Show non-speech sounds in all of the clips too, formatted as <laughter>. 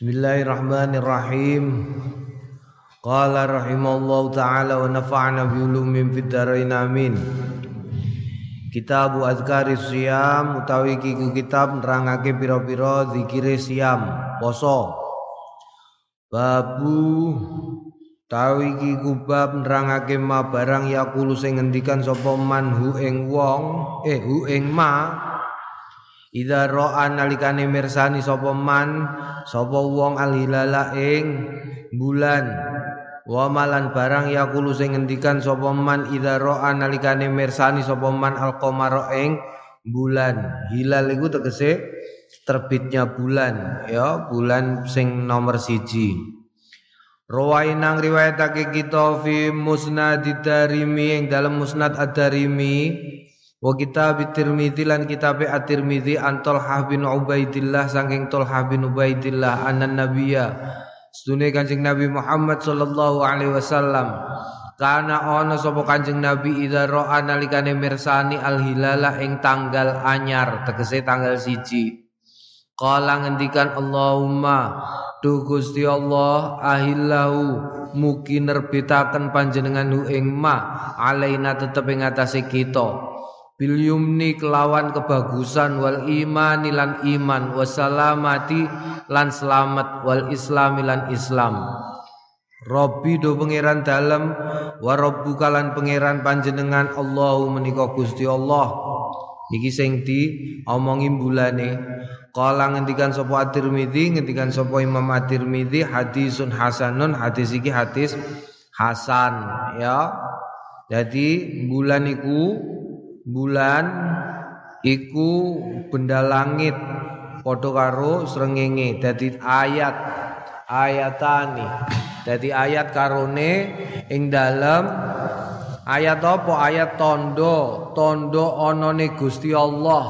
Bismillahirrahmanirrahim. Qala rahimallahu taala wa nafa'na bi ulumin fid dharain amin. Kitab Azkari Siyam utawi kiku kitab nerangake pira-pira zikire siam, poso. Babu tawi kiku bab nerangake ma barang yakulu sing ngendikan sapa man hu ing wong, eh hu ing ma Ida ro'a nalikane mirsani sapa man sapa wong alhilala ing bulan. Wa malan barang yakulu sing ngendikan sapa man ida ro'a nalikane mirsani sapa man alqamara ing bulan. Hilal iku tegese terbitnya bulan ya bulan sing nomor siji. Rawainang riwayatake kita fi musnad darimi ing dalam musnad ad-darimi Wa kitab Tirmidzi lan kitab At-Tirmidzi an Talhah bin Ubaidillah saking Talhah bin Ubaidillah anan nabiyya Sedune Kanjeng Nabi Muhammad sallallahu alaihi wasallam Karena ana sapa Kanjeng Nabi idza ra'a nalikane mirsani al-hilala ing tanggal anyar tegese tanggal siji. Kala ngendikan Allahumma Duh Gusti Allah ahillahu mugi nerbitaken panjenengan hu ing ma alaina tetep ing kita bil yumni kelawan kebagusan wal iman lan iman wasalamati lan selamat wal islami lan islam. Robbi do pangeran dalem wa rabbuka lan pangeran panjenengan Allahu menika Gusti Allah. Iki sing di omongi bulane kala ngendikan sapa At-Tirmizi ngendikan sapa Imam At-Tirmizi hadisun hasanun hadis iki hadis hasan ya. Jadi bulan iku bulan iku benda langit padha karo srengenge dadi ayat ayatani dadi ayat karone ing dalem ayat apa? Ayat tondo tondo onone Gusti Allah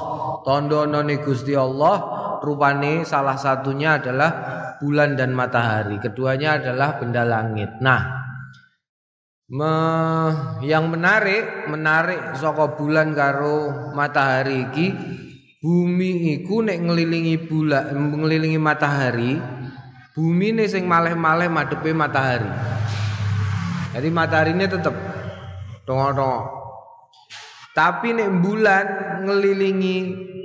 tondo onone Gusti Allah. Rupane salah satunya adalah bulan dan matahari keduanya adalah benda langit. Nah Me, yang menarik menarik saka bulan karo matahari iki bumi iku nek ngelilingi bulan ngelilingi matahari bumi ini sing maleh-maleh madepe matahari. Jadi matahari ini tetep tongo tapi nek bulan ngelilingi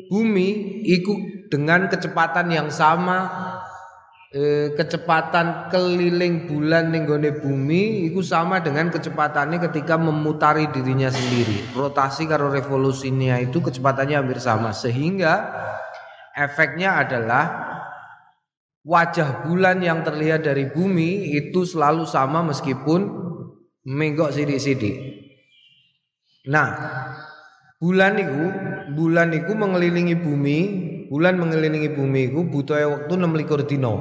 bumi iku dengan kecepatan yang sama eh, kecepatan keliling bulan ning bumi itu sama dengan kecepatannya ketika memutari dirinya sendiri. Rotasi karo revolusinya itu kecepatannya hampir sama sehingga efeknya adalah wajah bulan yang terlihat dari bumi itu selalu sama meskipun menggok sidik-sidik. Nah, bulan itu bulan itu mengelilingi bumi bulan mengelilingi bumi itu butuh waktu 26 dino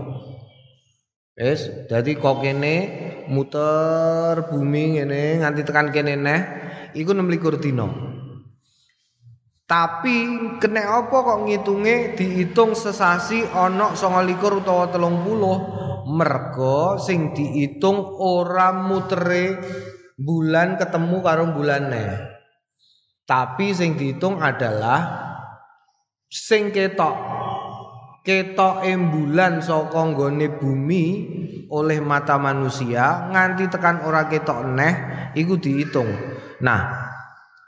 Wis, dadi kok kene muter bumi ngene nganti tekan kene neh iku 26 dina. Tapi kena apa kok ngitunge dihitung sesasi ana 29 utawa 30 mergo sing dihitung ora mutere bulan ketemu karo bulane. Tapi sing dihitung adalah sing ketok ketok bulan saka nggone bumi oleh mata manusia nganti tekan ora ketok neh iku dihitung. Nah,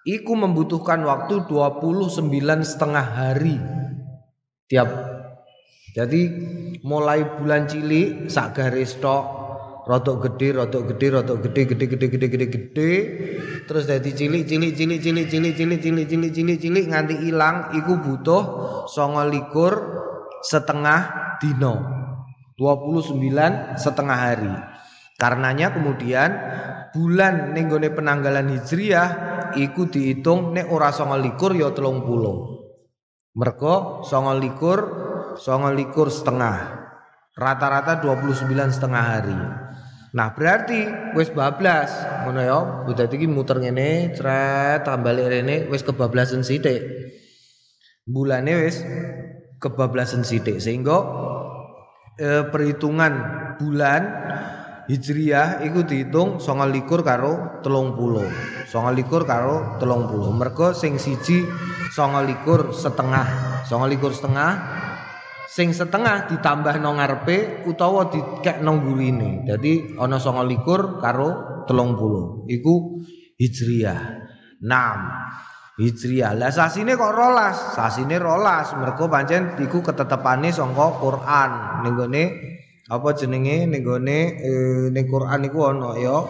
iku membutuhkan waktu 29 setengah hari tiap jadi mulai bulan cilik sak garis tok rotok gede rotok gede rotok gede gede gede gede gede gede terus dari cilik cilik cilik cilik cilik cilik cilik cilik cilik cilik nganti hilang iku butuh songo likur setengah dino 29 setengah hari karenanya kemudian bulan nenggone penanggalan hijriah iku dihitung nek ora songo likur ya telung puluh mereka songo likur songo likur setengah rata-rata 29 setengah hari Nah berarti wis bablas ngono ya. Dadi iki muter ngene, cret tambah rene wis kebablasan sithik. Bulane wis kebablasan sidik sehingga eh, perhitungan bulan Hijriyah itu dihitung songal likur karo telung puluh songal likur karo telung puluh mereka sing siji songal likur setengah songal likur setengah sing setengah ditambah nang ngarepe utawa dikek nang gurine. Dadi ana 29 karo 30. Iku Hijriah. 6. Hijriah. Lah sasine kok rolas? Sasine rolas mergo pancen iku ketetepane saka Quran. Ning apa jenenge ning gone eh, ning Quran iku ana ya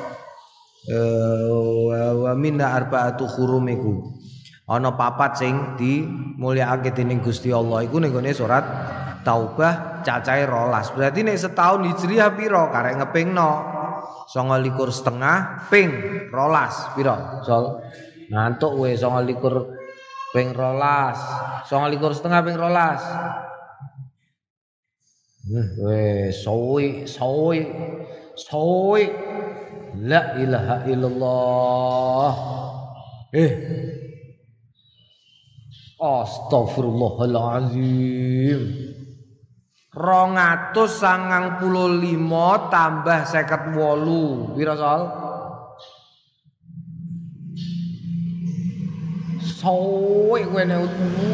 eh, wa minna arba'atu hurum iku. Ana papat sing dimulyakake dening Gusti Allah iku ning gone surat Taubah cacahe rolas. Berarti nek setahun hijriah piro karek ngepingno. Songo likur setengah ping rolas piro? Sol. Ngantuk we songo likur ping rolas. Songo likur setengah ping rolas. We sowi sowi sowi La ilaha illallah. Eh. Astagfirullahaladzim rong atus sangang puluh limo tambah seket wolu. Bira soal Sowe gue nih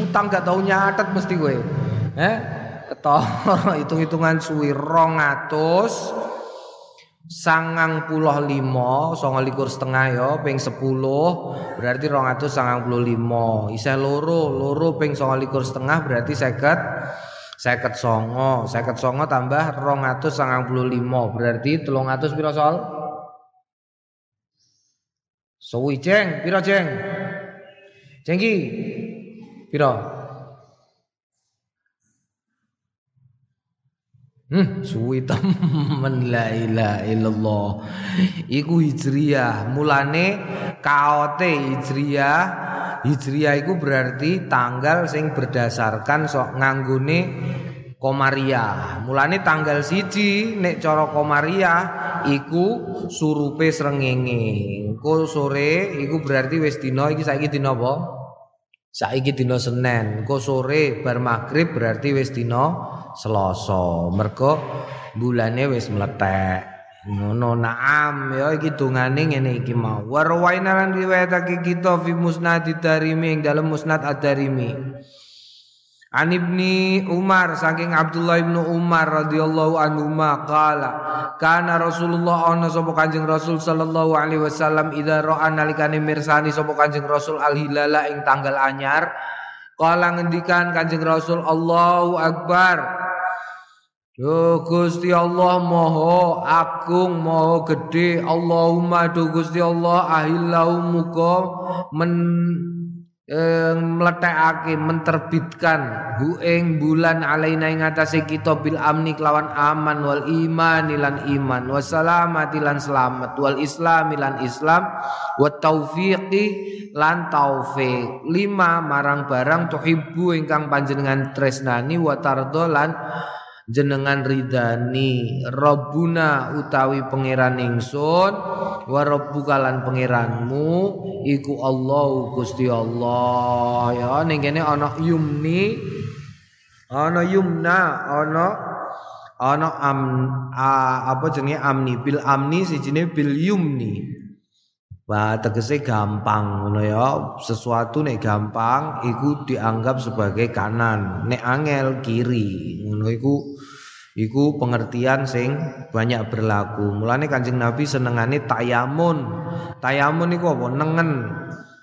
utang gak tau nyatet mesti gue eh ketor <laughs> hitung-hitungan suwi. Rong atus sangang puluh limo songo likur setengah yo ping sepuluh berarti rong atus sangang puluh limo iseh loro loro ping songo likur setengah berarti seket seket songo. Seket songo tambah rong atus sangang puluh limo berarti telung atus piro sol? Suwi ceng piro ceng cengki piro? Hmm, suwi temen. <laughs> La ilaha illallah. Iku hijriyah. Mulane kaote hijriyah Hijriah itu berarti tanggal sing berdasarkan sok Komariah. Mulane tanggal siji nek cara Komariah iku surupe srengenge. Engko sore iku berarti wis dina iki saiki dina apa? Saiki dina Senin. Engko sore bar maghrib berarti wis dina Selasa. Mergo bulane wis meletek. Ngono naam ya iki dongane ngene iki mau. Warwaina lan riwayatake kita fi musnad Darimi ing dalam musnad Ad-Darimi. An ibni Umar saking Abdullah ibnu Umar radhiyallahu anhu qala kana Rasulullah ana sapa Kanjeng Rasul sallallahu alaihi wasallam idza ra'a nalikane mirsani sapa Kanjeng Rasul al hilala ing tanggal anyar kala ngendikan Kanjeng Rasul Allahu akbar Yo Gusti Allah Maha Agung Maha Gede Allahumma do Gusti Allah ahillahu muga men eh, meletakake menterbitkan hu ing bulan alaina ing atase kita bil amni kelawan aman wal iman lan iman. Wassalamati lan selamat. Wal islam lan islam. Wa taufiqi lan taufik lima marang barang tuhibbu ingkang panjenengan tresnani wa tardo lan jenengan ridani Rabbuna utawi pangeran ingsun wa rabbuka lan pangeranmu iku Allah Gusti Allah. Ya ning kene ana yumni ana yumna ana ana am a, apa jenenge amni? Bil amni sijine bil yumni Wah tegese gampang ngono ya. Sesuatu nek gampang iku dianggap sebagai kanan, nek angel kiri. Ngono iku iku pengertian sing banyak berlaku. Mulane Kanjeng Nabi senengane tayamun. Tayamun iku apa? Nengen.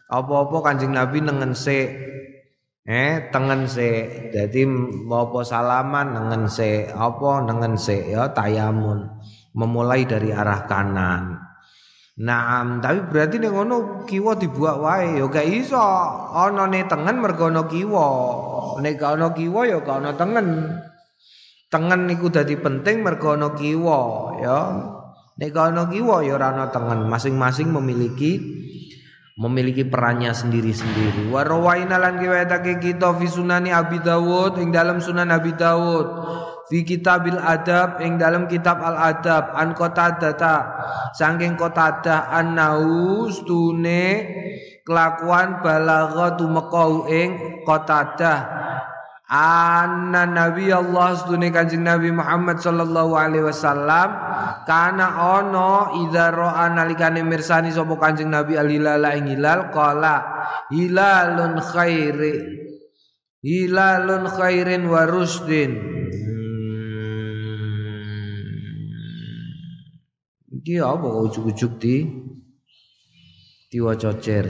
Apa-apa Kanjeng Nabi nengen se. Eh, tengen se. Jadi apa salaman nengen se. Apa nengen se ya tayamun. Memulai dari arah kanan. Nah, tapi berarti nih ngono kiwa dibuat wae ya gak iso. Ana ne tengen mergo ana kiwa. Nek gak ana kiwa ya gak ana tengen. Tengen niku dadi penting mergo ana kiwa ya. Nek gak ana kiwa ya ora ana tengen. Masing-masing memiliki memiliki perannya sendiri-sendiri. Wa rawaina lan riwayatake kita fi sunani Abi Dawud ing dalam Sunan Abi Dawud fi kitabil adab ing dalam kitab al adab an data saking qatada annau stune kelakuan balagha tumekau ing qatada Anna Nabi Allah stune Kanjeng Nabi Muhammad sallallahu alaihi wasallam kana ono idza ra'a nalikane mirsani sapa Kanjeng Nabi alilala ing hilal qala hilalun khairi. Hilalun khairin wa Iki apa kok ujuk-ujuk di diwaca cer.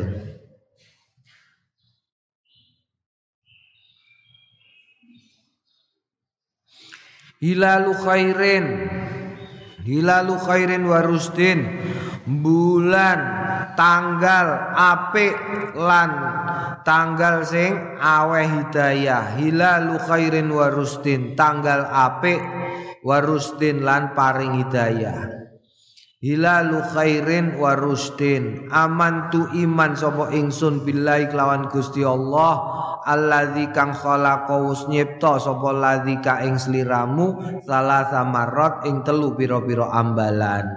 Hilalu khairin. Hilalu khairin wa rusdin. Bulan tanggal apik lan tanggal sing aweh hidayah. Hilalu khairin wa rusdin. Tanggal apik wa rusdin lan paring hidayah Hilalu khairin wa rusdin amantu iman sapa ingsun billahi kelawan Gusti Allah. Alladzi kang khalaqa wus nyipta sapa ladzi ka ing sliramu. Salah samarot ing telu pira-pira ambalan.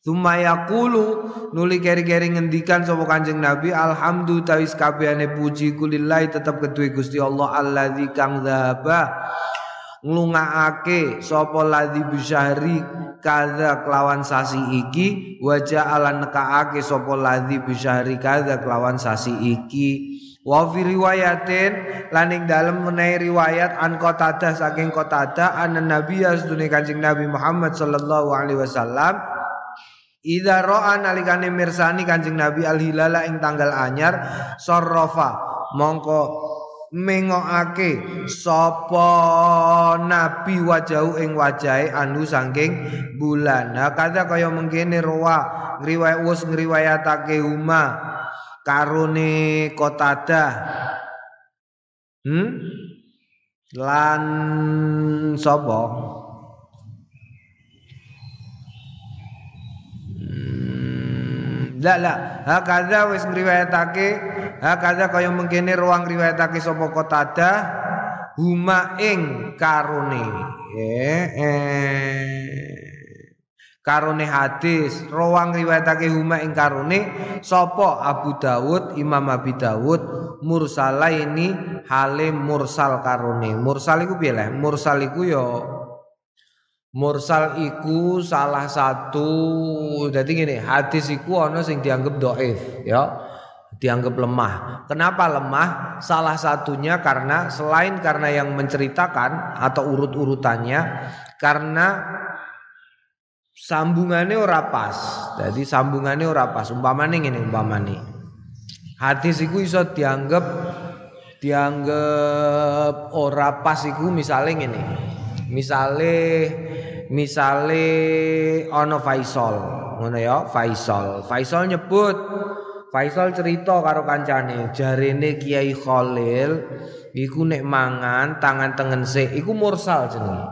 Suma yaqulu nuli keri-keri ngendikan sapa Kanjeng Nabi alhamdulillah tawis kabehane puji kulillahi tetep kedue Gusti Allah alladzi kang dzaba nglungaake sapa ladzi bisyahri kadza kelawan sasi iki wajah ala nekaake sapa ladzi bisyahri kadza kelawan sasi iki. Wa fi riwayatin laning dalem menawi riwayat an qatada saking qatada anan nabi asdune kanjeng nabi Muhammad sallallahu alaihi wasallam Ida ro'a nalikane mirsani kanjeng Nabi al hilala ing tanggal anyar sorrofa mongko mengokake sapa nabi wajahu ing wajahe anu saking bulan. Nah kata kaya mengkene roa ngriwayat wis ngriwayatake huma karone kotada. Hmm? Lan sapa? Hmm, la la, hakadha wis ngriwayatake Hakada kaya mengkene ruang riwayatake sapa Qatada huma ing karone. Eh, eh. Karone hadis, ruang riwayatake huma ing karone sapa Abu Dawud, Imam Abi Dawud mursalaini halim mursal. Mursal iku piye Mursal iku ya salah satu jadi gini hadis iku ana sing dianggap doif ya dianggap lemah. Kenapa lemah? Salah satunya karena selain karena yang menceritakan atau urut-urutannya karena sambungannya ora pas. Jadi sambungannya ora pas. Umpamane ngene umpamane. Hadis iku iso dianggap dianggap ora pas iku misale ngene. Misale misale ono Faisal, ngono ya, Faisal. Faisal nyebut Faisal cerita karo kancane, jarene Kiai Khalil iku nek mangan tangan tengen sik iku mursal jenenge.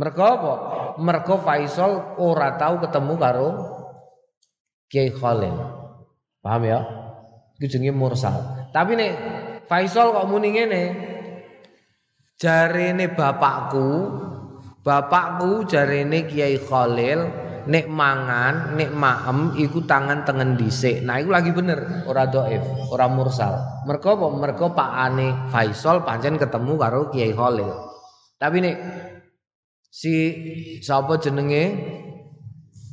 Mergo apa? Mergo Faisal ora tahu ketemu karo Kiai Khalil. Paham ya? Iku jenenge mursal. Tapi nek Faisal kok muni ngene, jarene bapakku, bapakku jarene Kiai Khalil nek mangan, nek maem iku tangan tengen dhisik. Nah iku lagi bener, ora dhaif, ora mursal. Mergo apa? Mergo pakane Faisal pancen ketemu karo Kiai Khalil. Tapi nek si sapa jenenge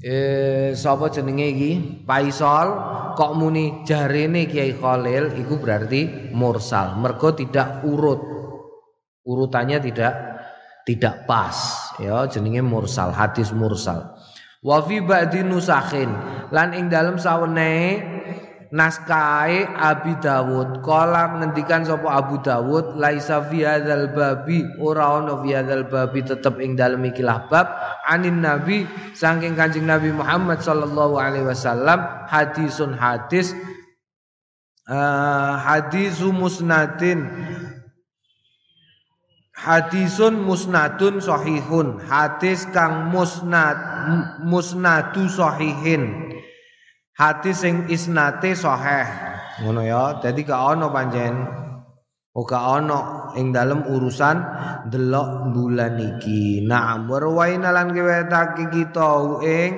eh sapa jenenge iki? Faisal kok muni jarene Kiai Khalil iku berarti mursal. Mergo tidak urut. Urutannya tidak tidak pas ya jenenge mursal, hadis mursal. Wa fi ba'di nusakhin. Lan ing dalem sawene naskahe Abi Dawud. Kala ngendikan sapa Abu Dawud laisa fi hadzal babi ora ono fi hadzal babi tetep ing dalem ikilah bab. Anin nabi saking Kanjeng Nabi Muhammad sallallahu alaihi wasallam hadisun hadis uh, hadisu musnadin Hadisun musnadun sahihun. Hadis kang musnad musnadu sahihin. Hadis sing isnate sahih. Ngono ya. Jadi gak ono panjen. Oh gak ono ing dalam urusan delok bulan iki. Naam warwaina lan kewetake kita. Ing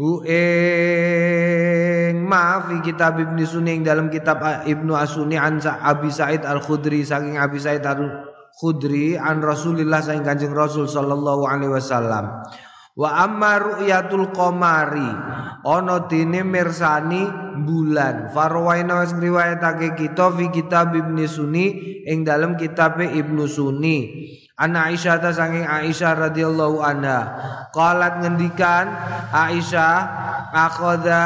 hu ing maaf kitab Ibnu Sunni dalam kitab Ibnu Asuni an Abi Said Al Khudri saking Abi Said Al Khudri an Rasulillah saing Kanjeng Rasul sallallahu alaihi wasallam. Wa amma ru'yatul qamari ana dene mirsani bulan. Farwaina wis riwayatake kita fi kitab Ibnu Sunni ing dalam kitab Ibnu Sunni. Ana Aisyah ta saking Aisyah radhiyallahu anha. Qalat ngendikan Aisyah akhadha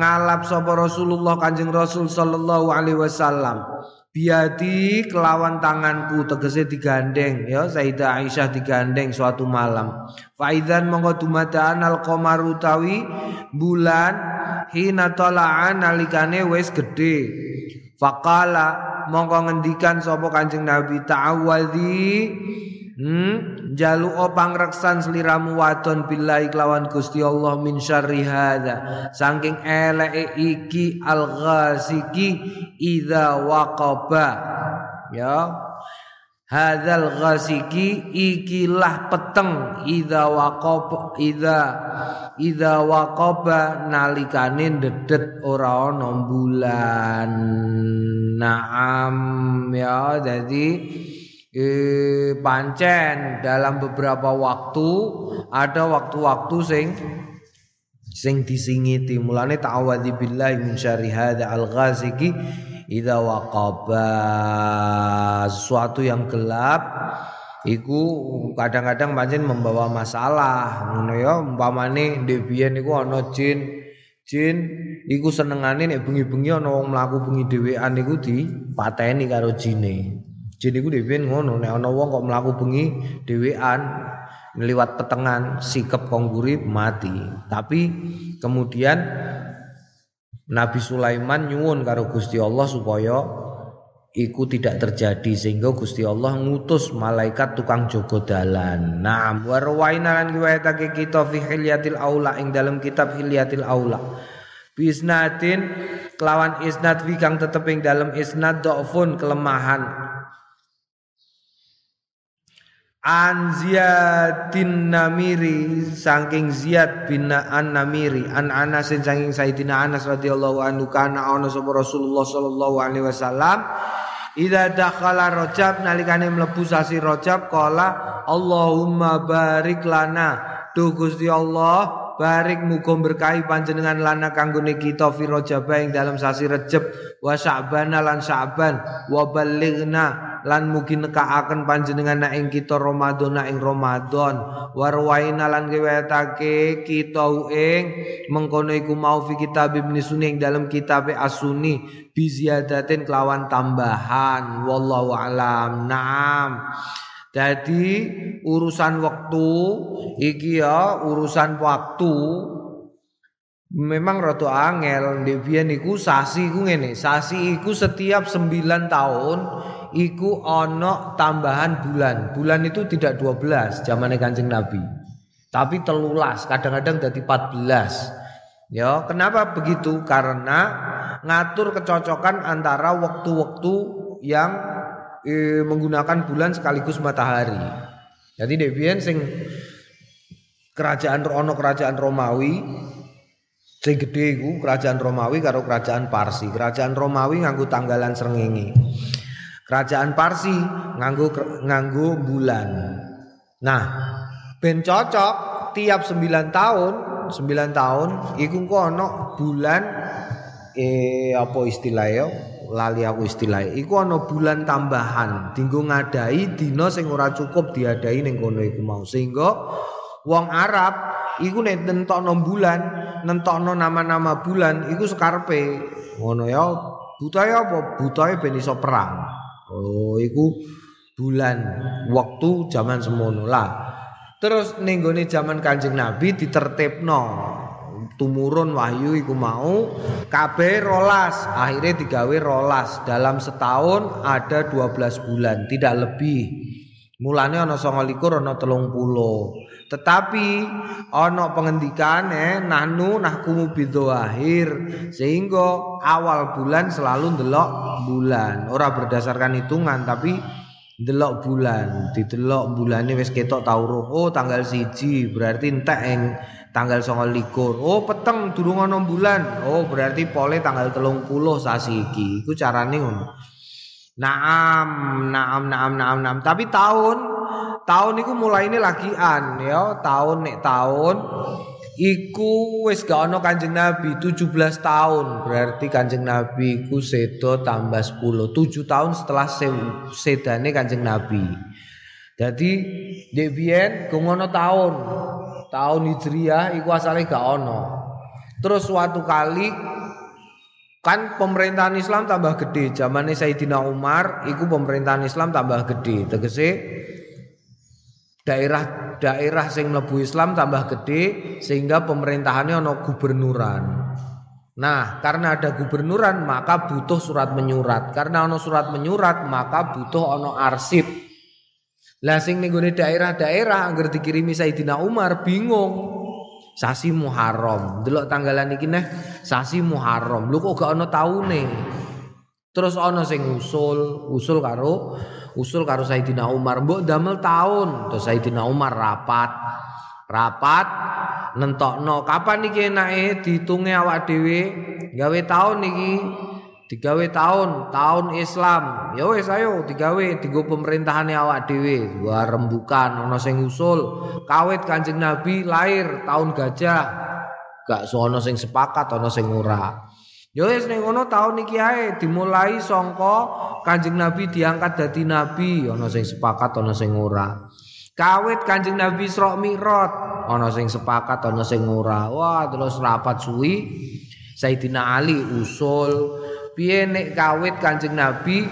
ngalap sapa Rasulullah Kanjeng Rasul sallallahu alaihi wasallam biadi kelawan tanganku tegese digandeng ya. Sayyidah Aisyah digandeng suatu malam. Faizan monggo dumadaan al qamaru tawi bulan hina tala'an nalikane wis gedhe. Faqala monggo ngendikan sapa Kanjeng Nabi ta'awwadhi Hmm, jalu opang reksan seliramu wadon billahi kelawan Gusti Allah min syarri hadza. Saking eleke iki al ghasiki idza waqaba. Ya. Hadzal ghasiki ikilah peteng idza waqaba idza idza waqaba nalikane dedet ora ana bulan. Naam ya jadi eh, pancen dalam beberapa waktu ada waktu-waktu sing sing disingiti. Mulane ta'awadzi billahi min syarri hadza al-ghaziki idza waqaba sesuatu yang gelap iku kadang-kadang pancen membawa masalah. Ngono ya umpamane biyen iku ana jin jin iku senengane nek bengi-bengi ana wong mlaku bengi dhewean iku dipateni karo jine Jin iku dhewe ngono nek ana wong kok mlaku bengi dhewean ngliwat petengan sikep kongguri mati. Tapi kemudian Nabi Sulaiman nyuwun karo Gusti Allah supaya iku tidak terjadi sehingga Gusti Allah ngutus malaikat tukang jogo dalan. Naam warwaina lan riwayatake kita fi hilyatil aula ing dalam kitab hilyatil aula. Bisnatin kelawan isnad fi kang tetep ing dalam isnad dhafun kelemahan An Namiri saking Ziyad bin An Namiri. An Anas saking Sayyidina Anas radhiyallahu anhu. Kana ana sapa Rasulullah sallallahu alaihi wasallam Ida dakhala Rajab nalikane mlebu sasi Rajab qala Allahumma barik lana. Duh Gusti Allah barik muga berkahi panjenengan lana kanggone kita fi Rajab ing dalam sasi Rejab wa Sya'ban lan Sya'ban wa balighna lan mugi nekaaken panjenengan ing kita Ramadan ing Ramadan. Warwaina lan riwayatake kita ing mengkono iku mau fi kitab Ibnu Sunni ing dalam kitab As-Sunni bi ziyadatin kelawan tambahan. Wallahu alam. Naam. Jadi urusan waktu iki ya urusan waktu memang rada angel ndek iku sasi iku ngene. Sasi iku setiap 9 tahun iku ana tambahan bulan. Bulan itu tidak 12 zamane Kanjeng Nabi. Tapi telulas kadang-kadang jadi 14 ya kenapa begitu? Karena ngatur kecocokan antara waktu-waktu yang e, menggunakan bulan sekaligus matahari. Jadi Devian sing kerajaan ono kerajaan Romawi sing gede iku kerajaan Romawi karo kerajaan Parsi. Kerajaan Romawi nganggo tanggalan srengenge. Kerajaan Parsi nganggo nganggo bulan. Nah, ben cocok tiap 9 tahun, 9 tahun iku ono bulan eh apa istilahnya lali aku istilah iku ana bulan tambahan dinggo ngadai dina sing ora cukup diadai ning kono iku mau sehingga wong Arab iku nek nentokno bulan nentokno nama-nama bulan iku sekarepe. Ngono ya butahe apa? Butahe ben iso perang. Oh iku bulan waktu zaman semono lah. Terus ning zaman Kanjeng Nabi ditertibno. Tumurun wahyu iku mau kabeh rolas akhirnya digawe rolas. Dalam setahun ada 12 bulan tidak lebih. Mulane ana 29 ana 30 tetapi ana pengendikan eh nahnu nahkumu bidzahir sehingga awal bulan selalu ndelok bulan. Ora berdasarkan hitungan tapi delok bulan. Didelok bulane wis ketok tauruh oh tanggal siji berarti entek ing tanggal songo likur oh peteng durung ana bulan. Oh berarti pole tanggal telung puluh sasi iki. Iku carane ngono. Naam naam naam naam naam. Tapi tahun tahun iku mulai ini lagian ya. Tahun nek tahun iku wis gak ono Kanjeng Nabi 17 tahun. Berarti Kanjeng Nabi iku sedo tambah 10 7 tahun setelah sedane Kanjeng Nabi. Jadi dek biyen tahun. Tahun Hijriah iku asale gak ono. Terus suatu kali kan pemerintahan Islam tambah gede. Zamannya Sayyidina Umar iku pemerintahan Islam tambah gede. Tegese daerah daerah sing mlebu Islam tambah gede sehingga pemerintahannya ono gubernuran. Nah, karena ada gubernuran maka butuh surat menyurat. Karena ono surat menyurat maka butuh ono arsip. Lah sing ning daerah-daerah agar dikirimi Sayyidina Umar bingung. Sasi Muharram. Delok tanggalan iki neh sasi Muharram. Lho kok gak ono taune. Terus ono sing usul, usul karo usul karo Sayyidina Umar. Mbok damel tahun terus Sayyidina Umar rapat. Rapat nentokno kapan iki enake? Ditunge awak dhewe. Gawe tahun niki digawe tahun tahun Islam. Ya wis ayo digawe digo pemerintahane awak dhewe. Wah rembukan ana sing usul. Kawit Kanjeng Nabi lahir tahun gajah. Gak sono sing sepakat ana sing ora. Ya wis ning ngono taun iki ae dimulai sangka Kanjeng Nabi diangkat dadi nabi, ana sing sepakat ana sing ora. Kawit Kanjeng Nabi Isra Mi'raj, ana sing sepakat ana sing ora. Wah, terus rapat suwi. Sayyidina Ali usul piye nek kawit Kanjeng Nabi?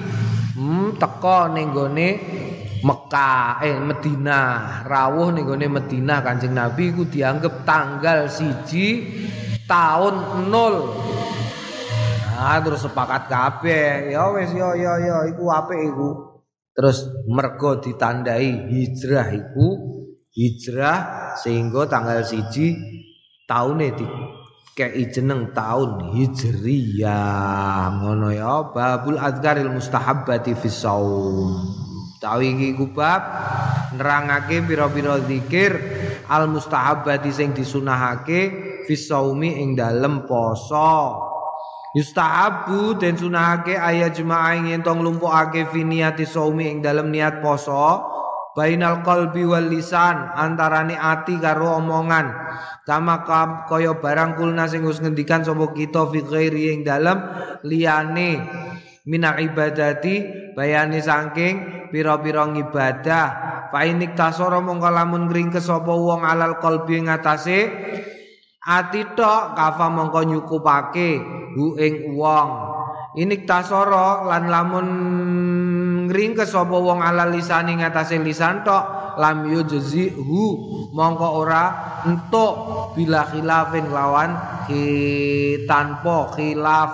Hmm, teko ning gone Mekah eh Medina rawuh ning gone Medina Kanjeng Nabi iku dianggap tanggal siji tahun nol Ah terus sepakat kabeh. Ya wis ya ya ya iku apik iku. Terus mergo ditandai hijrah iku hijrah sehingga tanggal siji taune di kei jeneng tahun hijriyah ngono ya babul adzkaril mustahabbati fis saum tawi iki kubab nerangake pira-pira zikir al mustahabbati sing disunahake fis saumi ing dalem poso Yustahabu den sunahake ayat jemaah ing ento nglumpukake fi niati saumi ing dalam niat poso bainal qalbi wal lisan antarane ati karo omongan. Kama kaya barang kulna sing wis ngendikan sapa kita fi ghairi ing dalam liyane minal ibadati bayani saking pira-pira ibadah fa inik tasara mongko lamun ngringkes sapa wong alal qalbi ngatasé ati tok kafa mongko nyukupake hu ing wong. Ini tasoro lan lamun ngringkes sapa wong ala lisani ngatasé lisan tok lam yujzi hu mongko ora entuk bila khilafin lawan ki tanpa khilaf.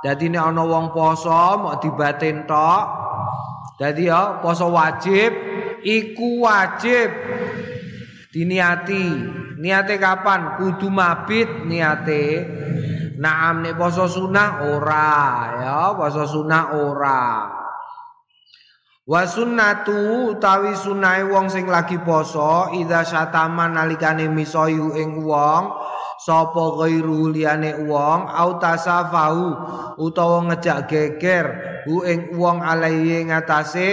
Dadi nek ana wong poso mok dibatin tok. Dadi ya poso wajib iku wajib diniati. Niate kapan? Kudu mabit niate naam nek poso sunah ora ya poso sunah ora. Wa sunnatu utawi sunahe wong sing lagi poso idza syatama nalikane misoyu ing wong sapa ghairu liyane wong au tasafahu utawa ngejak geger hu ing wong alaihi ngatasé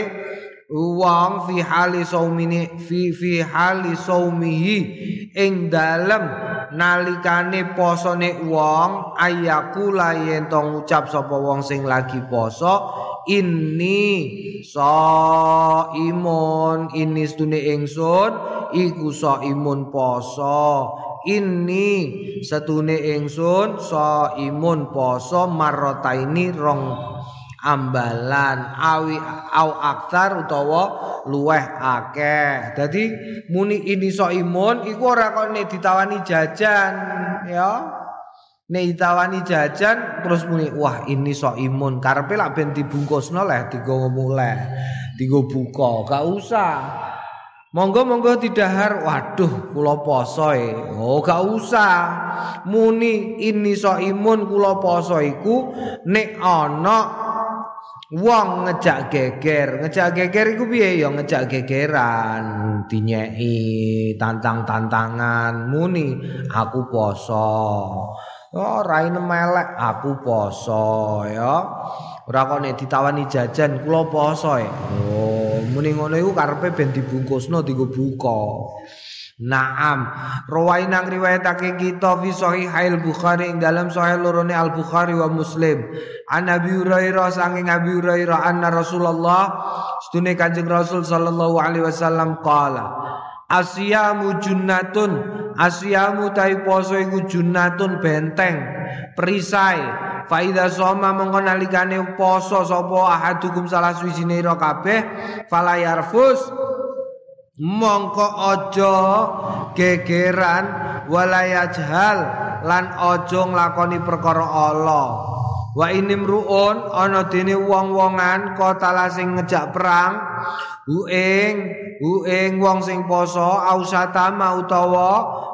wong fi hali saumini fi fi hali saumihi. Ing dalem nalikane posone wong ayakula yen to ngucap sapa wong sing lagi poso ini so imun ini stune ingsun iku so imun poso. Ini setune ingsun so imun poso marrotaini rong ambalan awi au aktar utawa luweh akeh. Dadi muni ini so imun iku ora kok ditawani jajan ya. Nek ditawani jajan terus muni wah ini so imun karepe lak ben dibungkusno leh digo muleh. Digo buka, gak usah. Monggo monggo didahar, waduh kula poso e. Oh gak usah. Muni ini so imun kula poso iku nek ana Wong ngejak geger, ngejak geger iku piye ya ngejak gegeran, dinyeki tantang-tantangan muni aku poso. Oh, melek, aku poso ya. Ora kok nek ditawani jajan kula poso ya. Oh, muni ngono iku karepe ben dibungkusno dienggo buka. Naam, rawain nang riwayatake kita fi sahihail Bukhari ing dalam sahih lorone Al Bukhari wa Muslim. An Abi Hurairah saking Abi Hurairah anna Rasulullah sedune Kanjeng Rasul sallallahu alaihi wasallam qala Asyamu junnatun Asyamu tai poso iku junnatun benteng perisai Faida soma mongko nalikane poso sapa ahadukum salah suwijine ira kabeh fala yarfus mongko aja gegeran walayajhal lan aja nglakoni perkara Allah. Wa inimruun ana dene wong-wongan kota sing ngejak perang uing uing wong sing poso ausatama utawa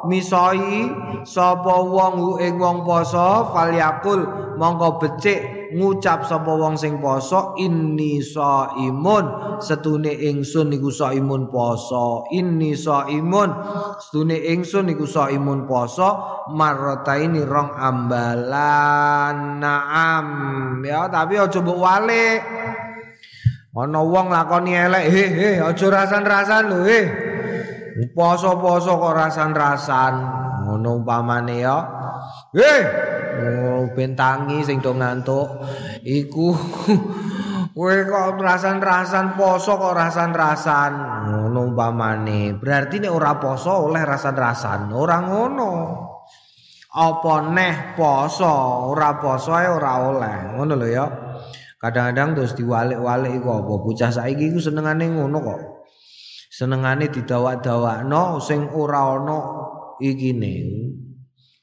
misoi sapa wong uing wong poso falyakul mongko becik ngucap sapa wong sing poso inni saimun setune ingsun niku saimun poso inni saimun setune ingsun niku saimun poso marrataini rong ambalan. Naam ya tapi aja mbok wale ana wong lakoni elek he he aja rasan-rasan lho he poso-poso kok rasan-rasan ngono umpamane ya he bentangi sing do ngantuk iku <laughs> kowe kok rasan-rasan poso kok rasan-rasan ngono umpamane. Berarti nek ora poso oleh rasan-rasan, ora ngono. Apa neh poso, ora poso ae ora oleh. Ngono lho ya. Kadang-kadang terus diwalik-walik iku apa? Bocah saiki iku senengane ngono kok. Senengane didawak-dawakno sing ora ana ikine.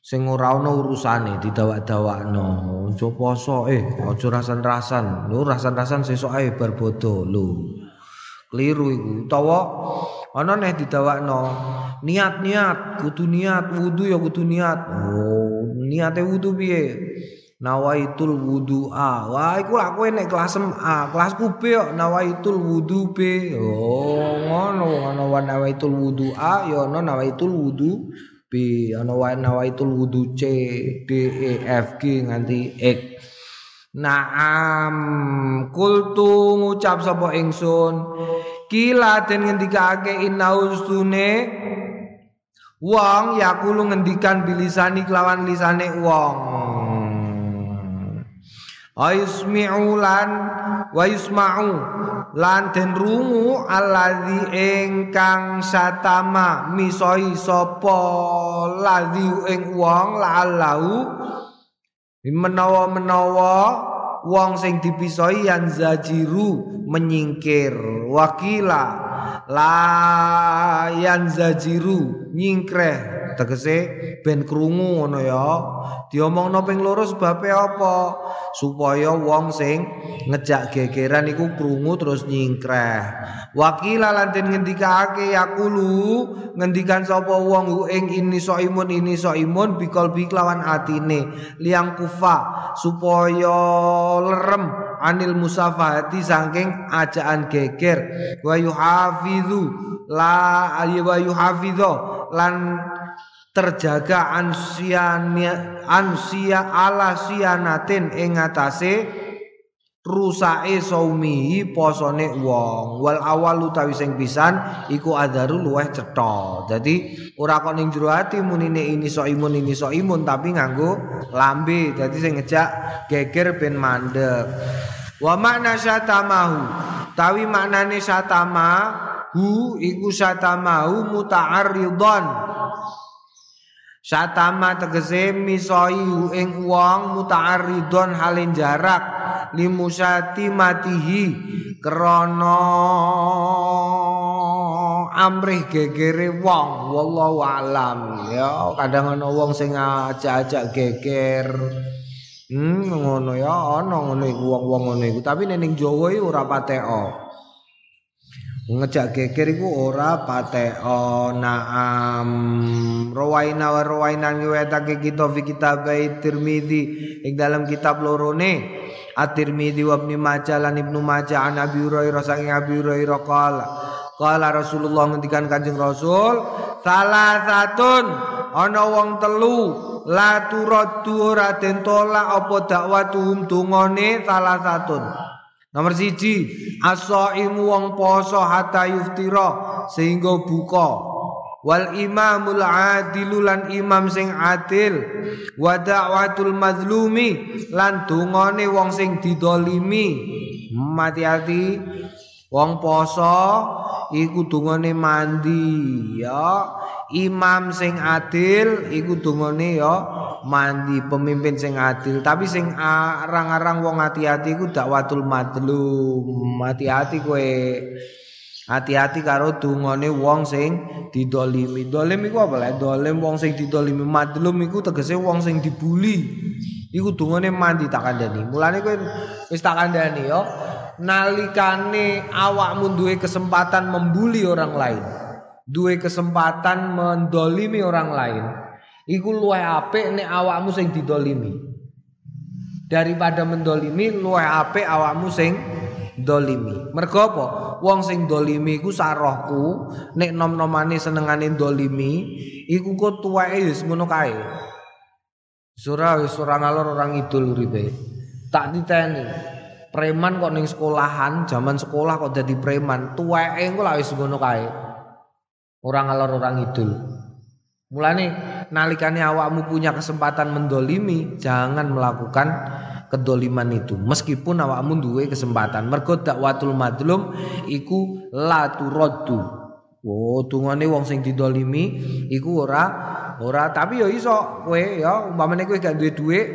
sing ora ana urusane didawak-dawakno. Aja poso eh aja rasan-rasan. Lho rasan-rasan sesuk ae bar bodho lho. Kliru iku. Utawa ana neh didawakno niat-niat kudu niat wudu ya kudu niat. Oh niate wudu piye nawaitul wudu a. Wah iku lak kowe nek kelas A kelasku B kok nawaitul wudu B. Oh ngono ana nawaitul wudu A ya ana nawaitul wudu B. Wae nawaitul wudu C D E F G nganti X. Naam kultu ngucap sapa ingsun. Kila den ngendikake inaustune wong yakulu ngendikan bilisani kelawan lisane wong Ayusmi'u lan wa yusma'u lan den rungu alladzi ingkang satama misoi sapa ladzi ing wong la'allahu menawa-menawa wong sing dipisoi yang zajiru menyingkir. Wakila la yang zajiru nyingkreh tegese ben krungu ngono ya. Diomongno ping loro sebabe apa? Supaya wong sing ngejak gegeran iku krungu terus nyingkreh. Wakila lan den ngendikake yakulu ngendikan sapa wong ing ini so imun ini so imun bikol biklawan atine liang kufa supaya lerem anil musafahati saking ajaan geger. Wa yuhafidhu la wa yuhafidhu lan terjaga ansia ansia ala sianatin ing atase rusake saumihi posone wong. Wal awal utawi sing pisan iku adaru luweh cetha. Dadi ora kok ning jero ati munine ini so imun ini so imun tapi nganggo lambe. Dadi sing ngejak geger ben mandek. Wa makna syatamahu. Tawi maknane syatama hu iku syatamahu muta'arridon Satama tegese misoi ing wong muta'arridon halin jarak limusati matihi krana amrih gegere wong. Wallahu alam. Ya kadang ana wong sing ajak-ajak geger. Hmm ngono ya ana iku wong-wong iku. Tapi ning Jawa ora pateko ngejak geger iku ora pate naam rawaina wa rawaina ngwetake kita fi kitab Tirmizi ing dalam kitab lorone At-Tirmizi wa Ibnu Majah lan Ibnu Majah an Abi Hurairah saking Abi Hurairah qala qala Rasulullah ngendikan Kanjeng Rasul salah satun ana wong telu la turaddu ora den tolak apa dakwatuhum dungane salah satun Nomor siji As-saimu wong poso hatta yuftira sehingga buka. Wal imamul adilu lan imam sing adil. Wa da'watul mazlumi lan dungane wong sing didolimi. Mati-hati wong poso iku dungane mandi ya. Imam sing adil iku dungane ya mandi. Pemimpin sing adil. Tapi sing arang-arang wong hati-hati iku dakwatul madlum. Hati-hati kowe. Hati-hati karo dungane wong sing didolimi. Dolim iku apa lah dolim wong sing didolimi. Madlum iku tegese wong sing dibuli iku dungane mandi tak kandhani. Mulane kowe wis tak kandhani yo nalikane awakmu duwe kesempatan membuli orang lain. Duwe kesempatan mendolimi orang lain. Iku luwih apik nek awakmu sing didolimi. Daripada mendolimi luwih apik awakmu sing dolimi. Mergo apa? Wong sing dolimi iku sarohku nek nom-nomane senengane dolimi iku kok tuweke wis ngono kae. Surah wis ora ngalor orang idul uripe. Tak diteni preman kok ning sekolahan zaman sekolah kok jadi preman tuweke engko lak wis ngono kae. Orang ngalor orang idul mulane nalikane awakmu punya kesempatan mendolimi jangan melakukan kedoliman itu. Meskipun awakmu duwe kesempatan. Mergo dakwatul madlum iku la turaddu. Oh tungane wong sing didolimi iku ora ora. Tapi ya iso kowe ya umpamane kowe gak duwe dhuwit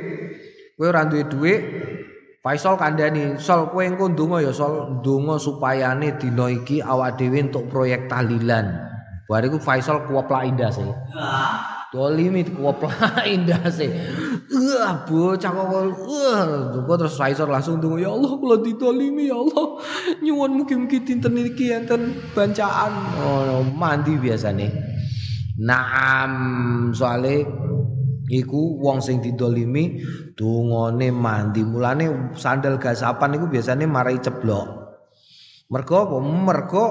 kowe ora duwe dhuwit Faisal kandhani, "Sol kowe engko ndonga ya Sol, ndonga supayane dina iki awak dhewe entuk proyek tahlilan." Bariku Faisal kuoplak indah sih. Dolimi kuoplak <laughs> indah sih. Wah, bocah kok wah, terus Faisal langsung ndonga, "Ya Allah, kula ditolimi ya Allah. Nyuwun mugi-mugi dinten iki enten bancaan." Oh, mandi biasane. Naam, soalnya iku wong sing didolimi dungane mandi. Mulane sandal gasapan iku biasane marai ceblok. Mergo apa? Mergo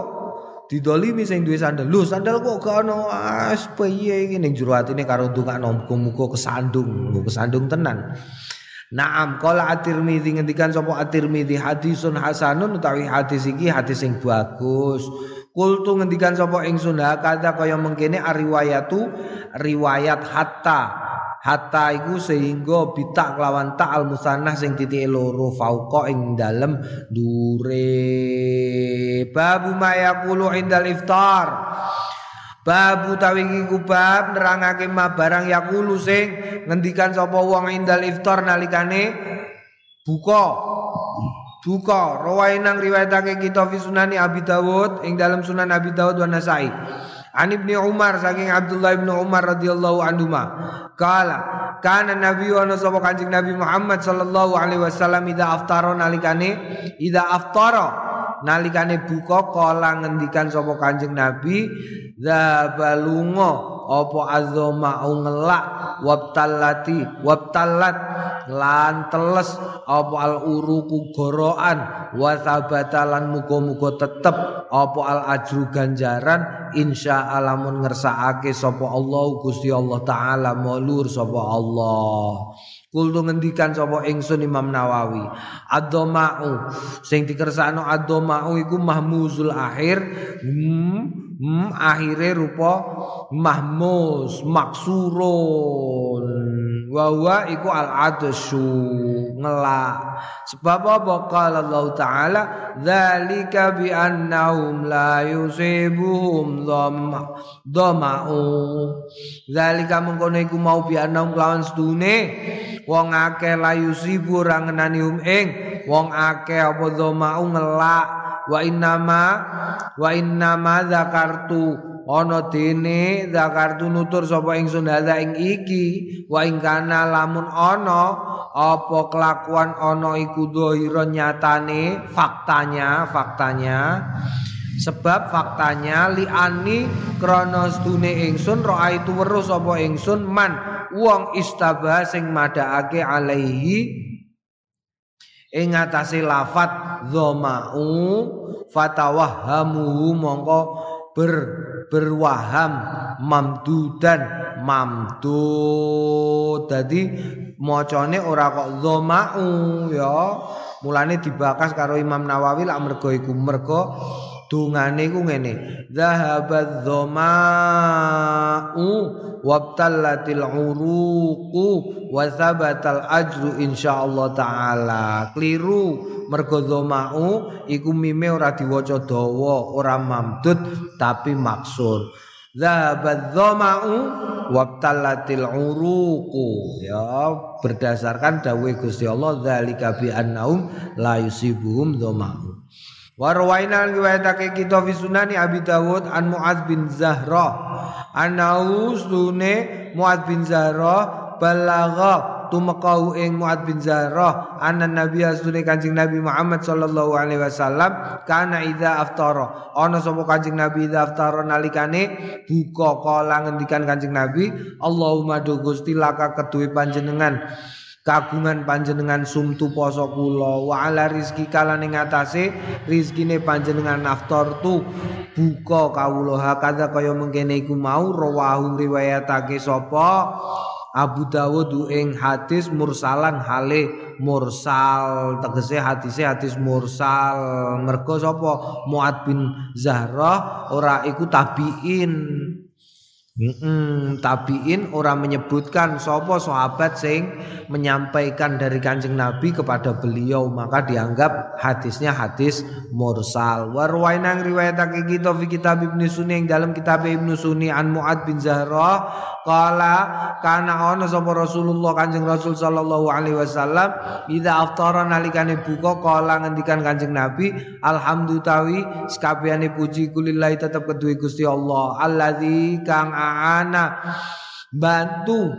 didolimi sing duwe sandal. Lho sandal kok gak ono? As piye iki ning jero atine karo ndongakno. Muga-muga kesandung. Kesandung tenan. Naam qala at-Tirmizi ngendikan sapa at-Tirmizi hadisun hasanun utawi hadis iki hadis sing bagus. Kultu ngendikan sapa ingsun kada kaya mengkene riwayatu riwayat hatta hatta iku sehingga bitak kelawan tak al musannah sing titik loro fauqa ing dalem dure babu mayaqulu indal iftar. Babu tawi iki bab nerangake ma barang yakulu sing ngendikan sapa wong indal iftar nalikane buka. Buka. Rawainang riwayatake kita fi sunani Abi Dawud ing dalam sunan Abi Dawud wa Nasai An Ibnu Umar saking Abdullah bin Umar radhiyallahu anhu kala kana nabi wa sapa kanjeng Nabi Muhammad sallallahu alaihi wasallam ida aftara nalikane ida aftara nalikane buka kala ngendikan sapa kanjeng Nabi. Zabalunga apa azoma ngelak wabtalati wabtalat lan teles apa al uruku goroan wa sabatalan muga-muga tetep apa al ajru ganjaran insya alamun ngersakake sapa Allah Gusti Allah taala maulur sapa Allah. Kultu ngendikan sapa ingsun Imam Nawawi Adoma'u sing dikersakno adoma'u iku mahmuzul akhir hmm, hmm, akhire rupa mahmus maksurun wa huwa iku al adsu ngelak. Sebab apa? Qala Allah taala dzalika bi annahum la yusibuhum dhama'u dzalika mengkono iku mau bi annahum lawan sedune wong akeh la yusibu ora ngenani hum ing wong akeh apa dhama'u ngelak. Wa innama wa innama zakartu ana dene zakartu nutur sapa ingsun hadza ing iki? Wa ing kana lamun ana apa kelakuan ana iku dhahira nyatane? Faktanya faktanya. Sebab faktanya liani krana stune ingsun roa itu weruh sapa ingsun man wong istabah sing madhaake alaihi ing atase lafat dhama'u fatawahhamu mongko ber berwaham mamdudan mamdud dadi macane ora kok dhama'u ya. Mulane dibakas karo Imam Nawawi lak mergo iku. Mergo dungane iku ngene zahabat dhama'u wabtallatil uruqu wa thabatal ajru insyaallah taala. Kliru mergo dhama'u iku mime ora diwaca dawa ora mamdud tapi maksur zahabat dhama'u wabtallatil uruqu. Ya berdasarkan dawuh Gusti Allah zalika bi annahum la yusibuhum dhama'u Warwaina riwayatake kita fi sunani Abi Dawud an Muaz bin Zahra. Anau sune Muaz bin Zahra balagha tumekau ing Muaz bin Zahra. Anna Nabi asune Kanjeng Nabi Muhammad sallallahu alaihi wasallam kana idza aftara. Ana sapa Kanjeng Nabi idza aftara nalikane buka kala ngendikan Kanjeng Nabi Allahumma do Gusti laka keduwe panjenengan kagungan panjenengan sumtu poso kula. Wa ala rizki kala ning atase rizkine panjenengan naftar tu buka kawula. Hakadha kaya mengkene iku mau rawahu riwayatake sapa? Abu Dawud ing hadis mursalan hale mursal. Tegese hadise hadis mursal. Mergo sapa? Muad bin Zahra ora iku tabiin Mm tabiin orang menyebutkan sopo sahabat sing menyampaikan dari kanjeng Nabi kepada beliau maka dianggap hadisnya hadis mursal. Warwainang riwayatake kita fi kitab Ibnu Sunni yang dalam kitab Ibnu Sunni an Muad bin Zahra kala kana ana sapa Rasulullah Kanjeng Rasul sallallahu alaihi wasallam idza aftara nalikane buka kala ngendikan Kanjeng Nabi alhamdulillah sekabehane puji kulillahi tetep kedue Gusti Allah allazi kang aana bantu.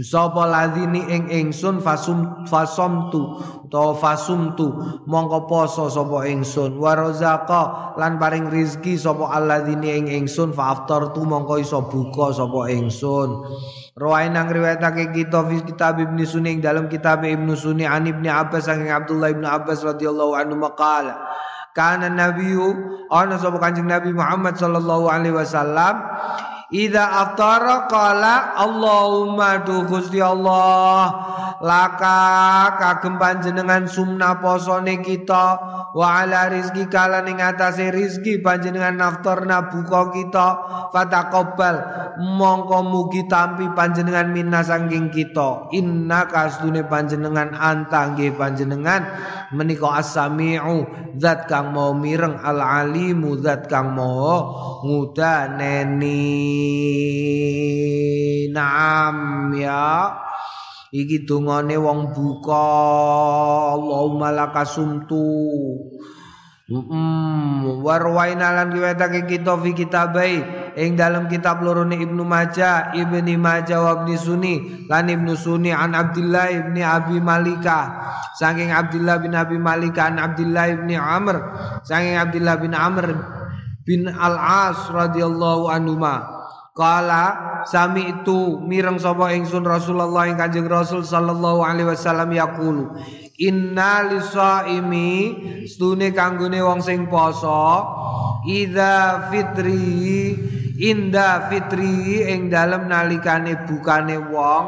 Sapa lazini ing ingsun fasum fasomtu. Utawa fasumtu. Mongko poso sapa ingsun. Warazaqa lan paring rizki sapa alladzini ing ingsun. Fa aftartu mongko iso buka sapa ingsun. Rawain nang riwayatake kita fi kitab Ibnu Sunni. Dalam kitab Ibnu Sunni. An Ibnu Abbas saking Abdullah Ibnu Abbas radhiyallahu anhu maqala. Kana nabiyyu. Ana sapa kanjeng Nabi Muhammad sallallahu alaihi wasallam Ida aftara qala Allahumma tu Gusti Allah laka kagem panjenengan sumna posone kita wa ala rizki kala ning atase rizki panjenengan naftarna buka kita fataqabbal mongko mugi tampi panjenengan minna sangking kita. Inna kasdune panjenengan anta nggih panjenengan menika as-sami'u zat kang mau mireng al-alimu zat kang mau ngudaneni Naam ya. Iki dungane wong buka. Allahumma lakasumtu. Mm, warwaina lan riwayatake kita fi kitabai. Ing dalam kitab loro Ibnu Majah, Ibni Majah wa Ibnu Sunni lan Ibnu Sunni an Abdullah ibni Abi Malika saking Abdullah bin Abi Malika an Abdullah ibni Amr. Saking Abdullah bin Amr bin Al-As radhiyallahu anhu Kala sami itu mireng sapa ingsun Rasulullah ing Kanjeng Rasul sallallahu alaihi wasallam yaqulu Inna lisaimi stune kanggone wong sing poso idza fitri inda fitri ing dalem nalikane bukane wong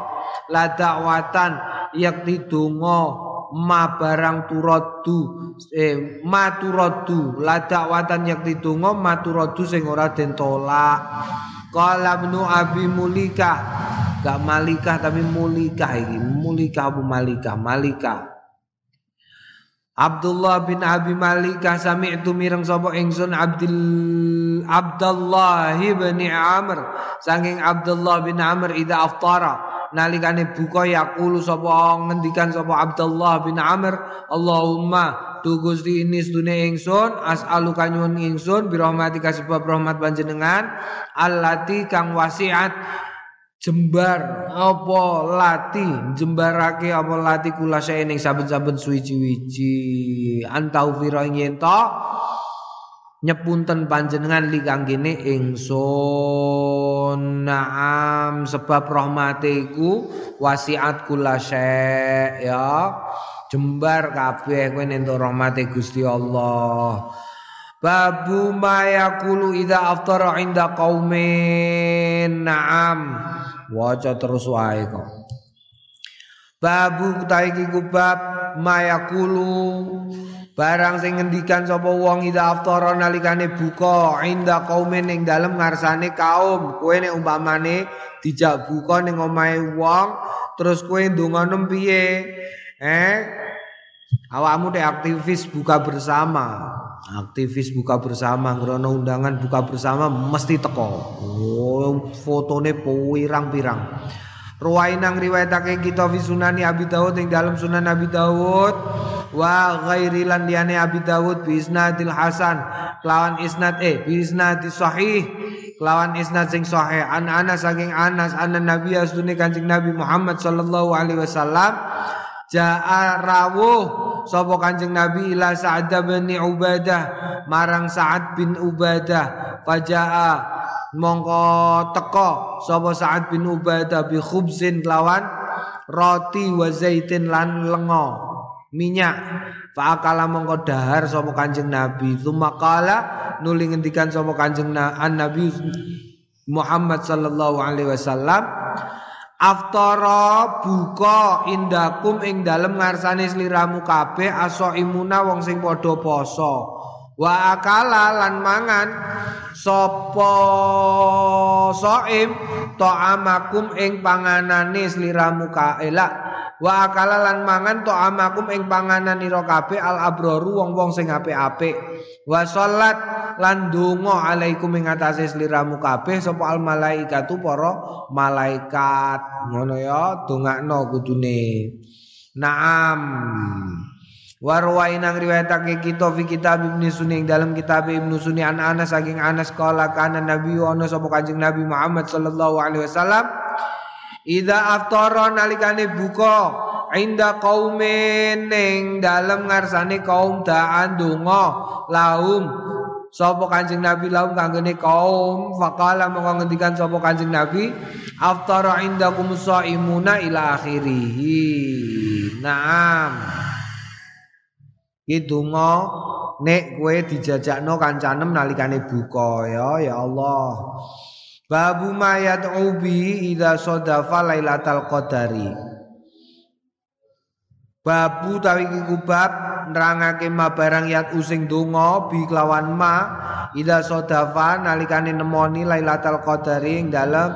la dakwatan yakti donga ma barang turadu eh ma turadu la dakwatan yakti donga ma turadu sing ora den tolak Qala ibnu Abi Mulika. Gak Malikah tapi Mulikah ini. Mulikah Abu Malikah, Malikah. Abdullah bin Abi Malikah sami itu mireng sapa ingsun Abdul Abdullah bin Amr saking Abdullah bin Amr ida aftara nalikane buka yaqulu sapa ngendikan sapa Abdullah bin Amr Allahumma tu Gusti ini sedune ingsun as'aluka nyuwun ingsun bi rahmatika sebab rahmat panjenengan allati kang wasiat jembar apa lati jembarake apa lati kula ning saben-saben suwi-wiji antau fira ing nyepunten panjenengan li kanggene ingsun. Naam sebab rahmate iku wasiat kula ya jembar kabeh kowe entuk rahmate Gusti Allah Babu mayakulu ida aftara inda qaumin na'am. Waca terus wae kok. Babu utahe iki bab mayakulu barang sing ngendikan sapa wong ida aftara nalikane buka inda qaumin ing dalem ngarsane kaum. Kowe nek umpamane dijak buka ning omahe wong terus kowe ndonga piye? Eh? Awakmu dek aktivis buka bersama. aktivis buka bersama ngrono undangan buka bersama mesti teko. Oh fotone pirang-pirang. Ruwainang riwayatake kita fi sunani Abi Dawud ing dalam sunan Abi Dawud. Wa ghairi lan Abi Dawud bi isnadil hasan. Kelawan isnad eh bi isnad sahih. Kelawan isnad sing sahih. An Anas saking Anas anna Nabi asune Kanjeng Nabi Muhammad sallallahu alaihi wasallam Ja'a rawuh. Sapa Kanjeng Nabi ila Sa'ad bin Ubadah. Marang Sa'ad bin Ubadah. Faja'a. Mongko teko. Sapa Sa'ad bin Ubadah bi khubzin lawan roti wa zaitin lan lengo minyak. Faakala mongko dahar sapa Kanjeng Nabi. Tumakala nuli ngendikan sapa Kanjeng Nabi Muhammad sallallahu alaihi wasallam Aftara buka indakum ing dalem ngarsane sliramu kabeh aso imuna wong sing padha poso. Wa akala lan mangan sapa soim ta'amakum ing panganane sliramu kaelak wa akala lan mangan to amakum ing panganan ira kabeh al abroru wong-wong sing apik-apik. Wa salat lan donga alaikum ing atase sliramu kabeh sapa al malaikatu para malaikat. Ngono ya dongakno kudune. Naam. Warwai nang riwayatake kita fi kitab Ibnu Sunni dalam kitab Ibnu Sunni an Anas saking Anas kala kana Nabi ana sapa Kanjeng Nabi Muhammad sallallahu alaihi wasallam Ida aftara nalikane buka inda kaumin ning dalem ngarsane kaum da'an donga lahum sapa Kanjeng Nabi? Lahum kanggone kaum. Faqala mongko ngendikan sapa Kanjeng Nabi? Aftara indakum shaimuna ila akhirih naam. Iki donga nek kowe dijajakno kancanem nalikane buka ya ya Allah Babu mayat ubi ida sodafa lailatal qadari. Babu tawi kubab nerangake ma barang yat using donga bi kelawan ma ida sodafa nalikane nemoni lailatal qadari ing dalem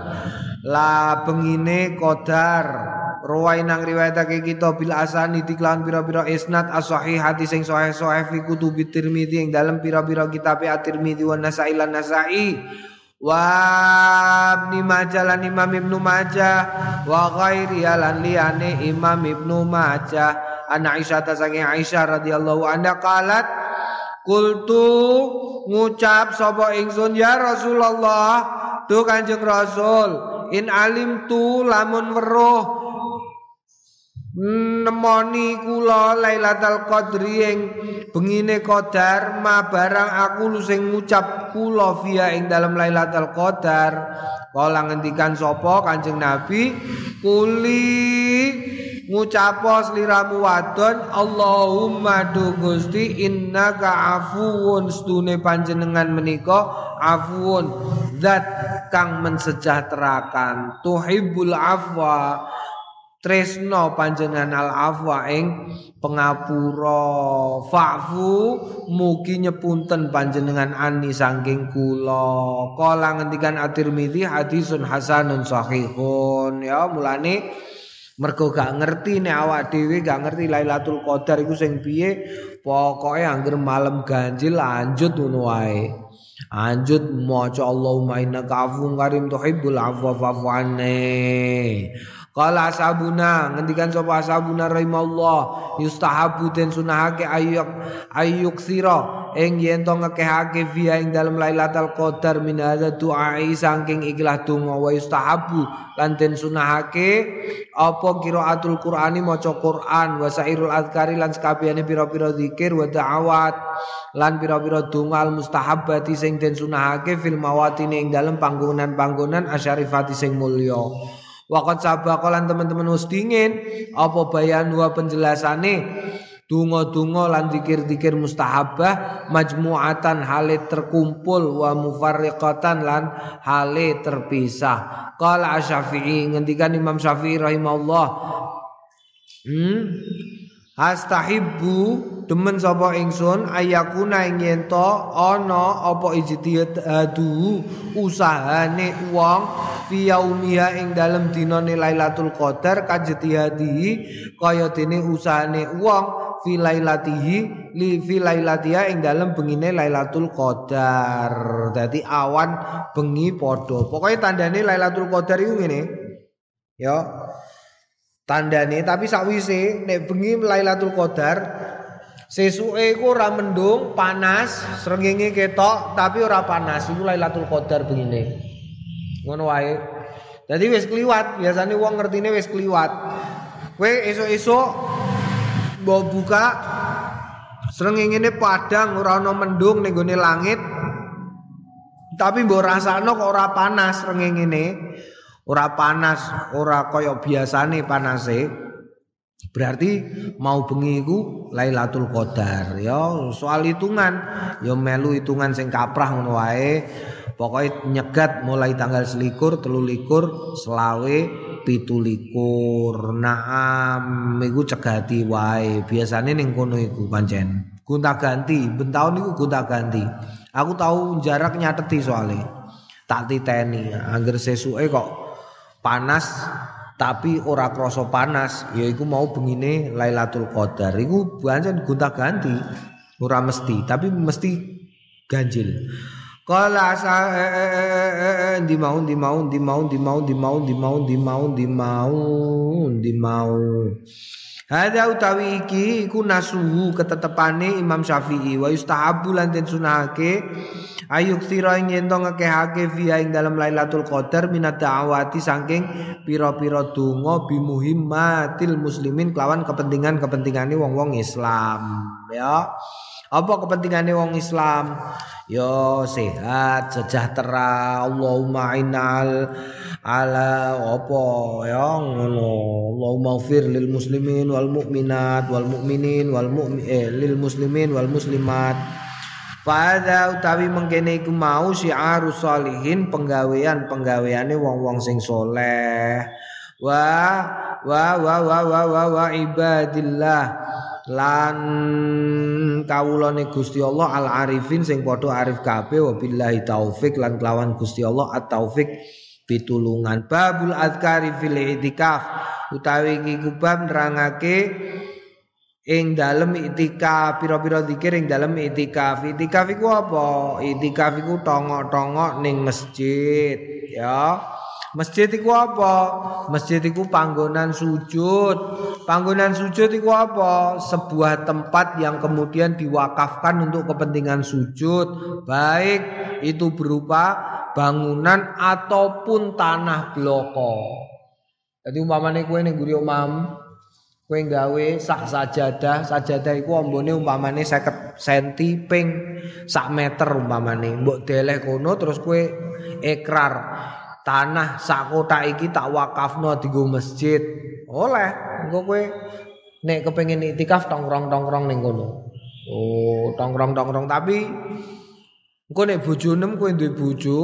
la bengine qadar. Ruwai nang riwayatake kita bil asani diklan pira-pira isnad as-sahih hati sing sahih-sahih fi kutubi Tirmizi ing dalem pira-pira kitab At-Tirmizi wa Nasa'i Nasa'i wa Ibnu Majah lan Imam Ibnu Majah wa ghairi lan liyane Imam Ibnu Majah. An Aisyah ta Aisyah radhiyallahu anha qalat Kultu ngucap sapa ingsun ya Rasulullah tu Kanjeng Rasul in alim tu lamun weruh nemoni kula Lailatul Qadri ing bengine Qadar ma barang aku lu sing ngucap kula via ing dalam Lailatul Qadar. Kala ngendikan sapa Kanjeng Nabi? Kuli ngucapo sliramu wadon Allahumma du Gusti innaka afuwun. Stune panjenengan menika afuwun zat kang mensejahterakan. Tuhibbul afwa tresno panjenengan al afwa ing pengapura. Fa'fu mugi nyepunten panjenengan ani saking kula. Kala ngendikan at-Tirmizi hadisun hasanun sahihun. Ya mulane mergo gak ngerti nek awak dhewe gak ngerti Lailatul Qadar iku sing piye pokoke angger malam ganjil lanjut ngono wae. Anjut maca Allahumma innaka afuwun karim tuhibbul afwa fa'fu Qala ashabuna ngendikan sapa ashabuna rahimallah yustahabu den sunahake ayuk ayuk sira ing yen to ngekehake via ing dalem Lailatul Qadar min hadza du'ai saking ikhlas donga wa yustahabu lan den sunahake apa qiraatul Qur'ani maca Qur'an wa sairul azkari lan sakabehane pira-pira zikir wa da'awat lan pira-pira donga al mustahabbati sing den sunahake fil mawatine ing dalem panggonan-panggonan asyarifati sing mulya Wakat sabakolan teman-teman us dingin apa bayan wa penjelasane Dungo-dungo lan dikir-dikir mustahabah majmu'atan hale terkumpul wa mufarriqatan lan hale terpisah. Qala Asy-Syafi'i ngendikan Imam Syafi'i rahimahullah. Hmm? Astahibbu demen sapa ingsun ayakuna ing yen to ana apa ijtihadu usahane wong fi yaumiha ing dalem dinane Lailatul Qadar kajtihadi kaya dene usahane wong fi lailatihi li fi lailatiha ing dalem bengine Lailatul Qadar. Dadi awan bengi padha. Pokoke tandane Lailatul Qadar iku ngene. Ya, tandane tapi sakwise nek bengi Lailatul Qadar sesuke iku ora mendung panas srengenge ketok tapi ora panas iku Lailatul Qadar bengine. Ngono wae. Dadi wis kliwat biasane wong ngertine wis kliwat. Kowe esuk-esuk mbok buka srengenge padang ora ana mendung ning gone langit tapi mbok rasakno kok ora panas srengenge ora panas, ora kaya biasane panase. Berarti mau bengi iku Lailatul Qadar ya. Soal hitungan ya melu hitungan sing kaprah ngono wae. Pokoke nyegat mulai tanggal selikur, telu likur, selawe, pitu likur. Naam iku cegati wae. Biasane ning kono iku pancen. Gonta ganti, bentaun iku gonta ganti. Aku tahu jarak nyateti soalnya. Tak titeni, angger sesuke kok panas tapi ora krasa panas. Yaiku mau bengine Lailatul Qadar. Iku pancen gonta-ganti. Ora mesti tapi mesti ganjil. Kala asa di mau di mau di mau di mau di mau di mau di mau di mau di mau Hada utawi iki iku nasuhu ketetepane Imam Syafi'i wa yustahabu lan den sunahake ayuk sira ing yen to ngekehake via ing dalam Lailatul Qadar minat da'awati saking pira-pira donga bimuhimmatil muslimin kelawan kepentingan-kepentingane wong-wong Islam ya apa kepentingannya wong Islam? Yo sehat, sejahtera. Allahumma inal ala apa ya ngono. Allahumma fir lil muslimin wal mukminat wal mukminin wal mu'min eh, lil muslimin wal muslimat. Pada utawi mengkene iku mau syiaru salihin penggawean penggaweane wong-wong sing soleh. Wa wa wa wa wa wa, wa ibadillah lan kawulane Gusti Allah al arifin sing padha arif kabeh wabillahi taufik lan kelawan Gusti Allah at taufik pitulungan. Babul azkari fil itikaf utawi iki kubab nerangake ing dalem itikaf pira-pira zikir ing dalem itikaf. Itikaf iku apa? Itikaf iku tongok-tongok ning masjid ya Masjid iku apa? Masjid iku panggonan sujud. Panggonan sujud iku apa? Sebuah tempat yang kemudian diwakafkan untuk kepentingan sujud, baik itu berupa bangunan ataupun tanah bloko. Jadi umpamane kowe ning guri omam, kowe gawe sak sajadah, sajadah iku ambone umpamane 50 cm ping sak meter umpamane. Mbok deleh kono terus kowe ikrar tanah sak kota iki tak wakafno digo masjid. Oleh, engko kowe nek kepengin iktikaf tongkrong-tongkrong ning kono. Oh, tongkrong-tongkrong tapi engko nek bojo nem kowe duwe bojo,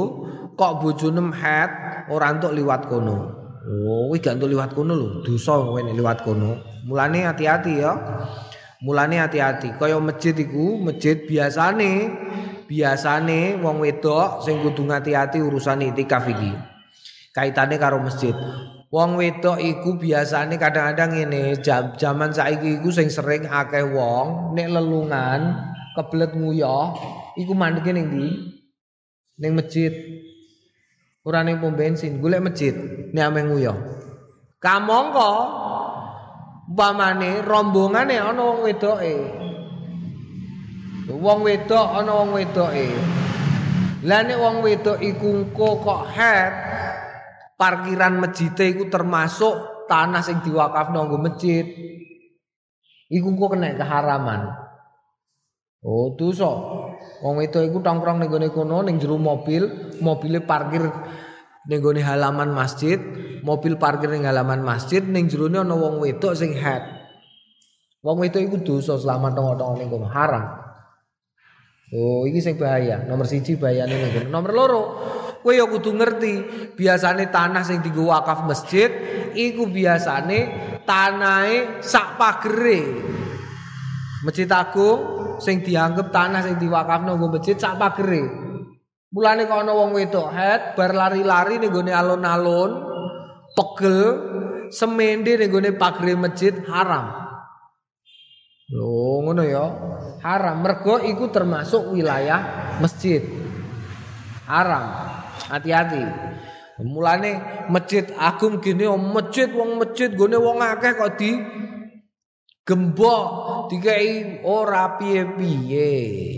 kok bojo nem head ora entuk liwat kono. Oh, kuwi gak entuk liwat kono lho, dosa kowe nek liwat kono. Mulane hati-hati ya. Mulane hati-hati. Kaya masjid iku, masjid biasane biasane wong wedok sing kudu ngati-ati urusan iktikaf iki. Kaitane karo masjid. Wong wedok iku biasane kadang-kadang ini jam zaman saiki iku sing sering akeh wong nek lelungan kebelet nguyah iku mandeke ning ndi? Ning masjid. Ora ning pom bensin, golek masjid nek ame nguyah. Kamangka umpamane rombongane ana wong wedoke. Wong wedok ana wong wedoke. Lah nek wong wedok iku kok head parkiran masjid iku termasuk tanah sing diwakafno nggo masjid. Iku kok kena keharaman. Oh, dosa. Wong itu iku tongkrong ning gone kono ning jero mobil, parkir ning gone halaman masjid, mobil parkir ning halaman masjid ning jerone ana wong wedok sing head. Wong itu iku dosa selama tengok-tengok ning kono haram. Oh, iki sing bahaya. Nomor siji bahayane niku. Nomor loro, kowe ya kudu ngerti, biasane tanah sing dienggo wakaf masjid iku biasane tanahe sak pagere. Masjid Agung sing dianggap tanah sing diwakafno nggo masjid sak pagere. Mulane kok ana wong wedok head bar lari-lari ning gone alun-alun, pegel, semende ning gone pagere masjid haram. Lho ngono ya. Haram. Mergo iku termasuk wilayah masjid. Haram. Hati-hati. Mulane masjid agung gini oh masjid wong masjid gone wong akeh kok di gembok dikai ora piye-piye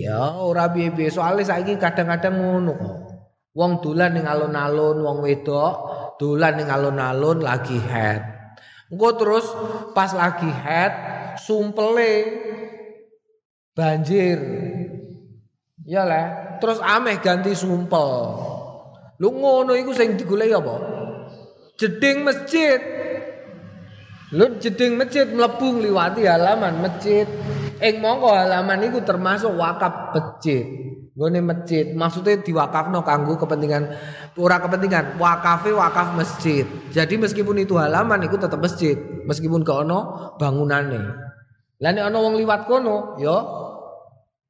ya ora piye-piye soalnya saiki kadang-kadang ngono. Wong dolan ning alun-alun, wong wedok dolan ning alun-alun lagi head. Engko terus pas lagi head sumpele banjir. Ya lah, terus ameh ganti sumpel. Lu ngono iku sing digoleki apa? Jeding masjid. Lu jeding masjid mlebu liwati halaman masjid. Ing mongko halaman iku termasuk wakaf masjid. Gone masjid, maksudnya diwakafno kanggo kepentingan ora kepentingan, wakafe wakaf masjid. Jadi meskipun itu halaman itu tetap masjid, meskipun ke ono bangunane. Lah nek ana wong liwat kono, ya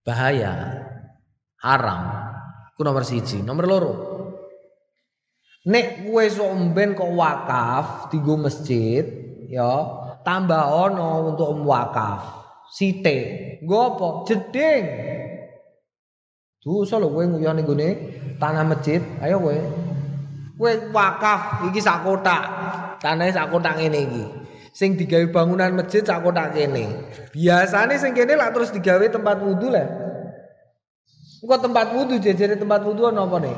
bahaya. Haram. Ku nomor siji, nomor loro. Nek kowe sok mben kok wakaf digo masjid, ya tambah ono untuk wakaf. Site, apa? Jeding. Dosa lho kowe nguyah ning gone tanah masjid. Ayo kowe. Kowe wakaf iki sak kotak. Tanahe sak kotak ngene iki sing digawe bangunan masjid sak kotak kene. Biasane sing kene lak terus digawe tempat wudu lah. Engko tempat wudu jejere tempat wudu ana apa nih?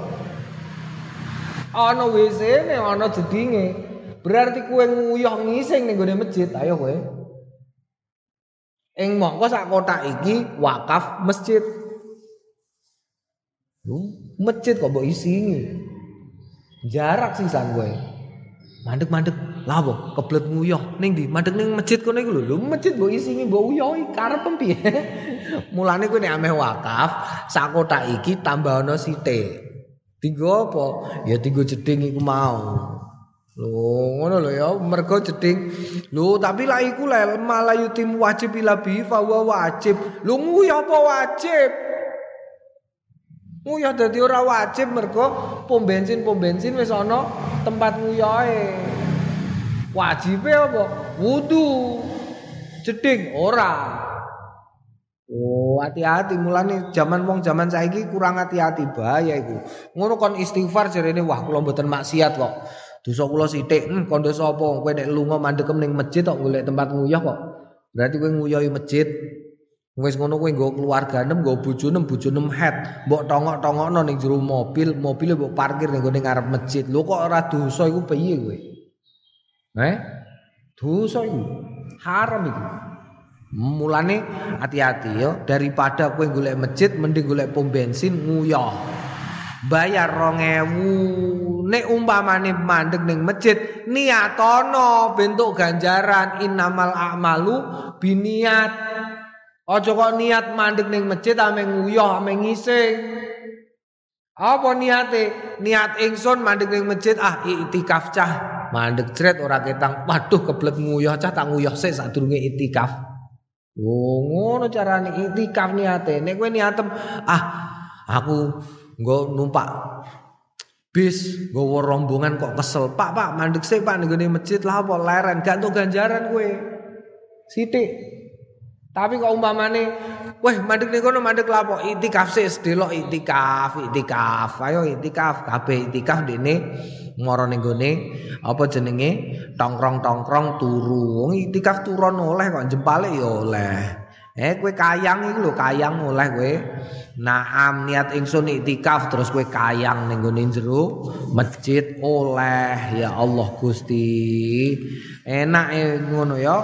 Ana WC ne ana jedinge. Berarti kue nguyuh ngising ning gone masjid. Ayo kowe. Ing mongko sak kotak iki wakaf masjid. Lu masjid kok mbok isingi. Jarak sih san kowe. Mandek-mandek apa? Keblet nguyah ning ndi? Madhek ning masjid kono iku lho. Lho masjid mbok isingi mbok uyohi karep piye? <laughs> Mulane kowe nek ameh wakaf, sak kotak iki tambah ana sithik. Tiga apa? Ya tiga jeding iku mau. Lho ngono lho ya mergo jeding. Lho tapi lah iku lel malah yutim wajib ila bi fa wajib. Lho nguyah apa wajib? Nguyah dadi ora wajib mergo pom bensin pom bensin wis ana tempat nguyahe. Wajibe apa? Wudu. Jeding ora. Oh, hati-hati mulane zaman wong zaman saiki kurang hati-hati bahaya iku. Ngono kon istighfar jarene wah kula mboten maksiat kok. Dosa kula sithik, hmm, kon dosa apa? Kowe nek lunga mandhekem ning masjid kok golek tempat nguyah kok. Berarti kowe nguyahi masjid. Wis ngono kowe nggo keluarga nem, nggo bojo nem, bojo nem head. Mbok tongok-tongokno ning jero mobil, mobil mbok parkir ning ngarep masjid. Lho kok ora dosa iku piye kowe? Eh? Dosa itu haram itu. Mulane hati-hati yo daripada kowe golek masjid mending golek pom bensin nguyah. Bayar 2000 nek umpamane mandek ning masjid niatono bentuk ganjaran innamal a'malu biniat. Aja kok niat mandek ning masjid ame nguyah ame ngising. Apa niate? Niat ingsun mandek ning masjid ah iktikaf cah mandek cret ora ketang waduh kebelet nguyah cah tak nguyah sik sadurunge itikaf oh ngono carane itikaf niate. Nek kowe niatem ah aku nggo numpak bis nggawa rombongan kok kesel. Pak pak mandek sik pak ning masjid. Lah apa leren? Gak ganjaran kowe. Sithik tapi kok umpamane, weh mandek ning kono mandek lapo itikaf sik delok itikaf, itikaf. Ayo itikaf, kabeh itikaf dene mara ning gone apa jenenge tongkrong-tongkrong turu. Wong itikaf turun oleh kok jempale ya oleh. Eh kowe kayang iki lho, kayang oleh kowe. Naam niat ingsun itikaf terus kowe kayang ning gone jero masjid oleh ya Allah Gusti. Enak e ngono ya.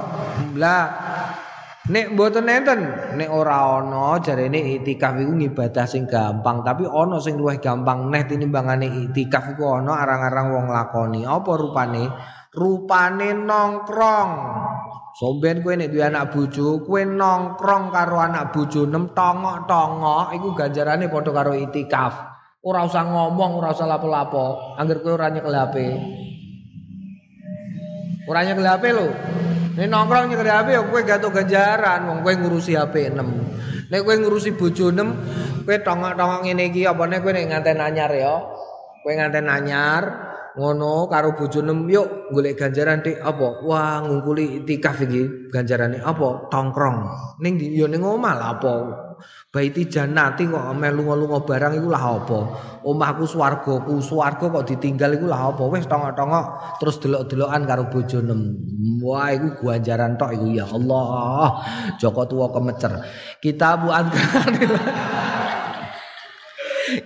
Lah Nek mboten nenten, nek ora ana jarene itikaf iku ngibadah sing gampang, tapi ana sing luwih gampang neh tinimbangane itikaf iku ana arang-arang wong lakoni. Apa rupane? rupane nongkrong Somben kowe nek duwe anak bojo, kowe nongkrong karo anak bojo nem tongok-tongok iku ganjarane padha karo itikaf. Ora usah ngomong, ora usah lapo-lapo, angger kowe ora nyekel HP. Ora nyekel HP lho. Nek nongkrong nyekel HP ya kowe gatuk ganjaran wong kowe ngurusi HP 6. Nek kowe ngurusi bojo 6, kowe tongok-tongok ngene iki apa nek kowe nek nganten anyar ya. Kowe nganten anyar, ngono karo bojone yuk golek ganjaran dik. Apa? Wah ngungkuli itikaf iki ganjarane. Apa? Tongkrong. Ning yo ning omah lah apa baiti janati kok melu lunga barang iku lah apa? Omahku swargaku swarga kok ditinggal iku lah apa? Wis tongok-tongok terus delok-delokan karo bojone wah iku ganjaran tok iku ya Allah. Joko tuwa kemecer. Kita buat <laughs>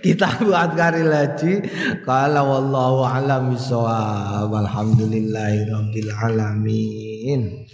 kita buat kari lagi kalau wallahu alam bisawab alhamdulillahirabbil alamin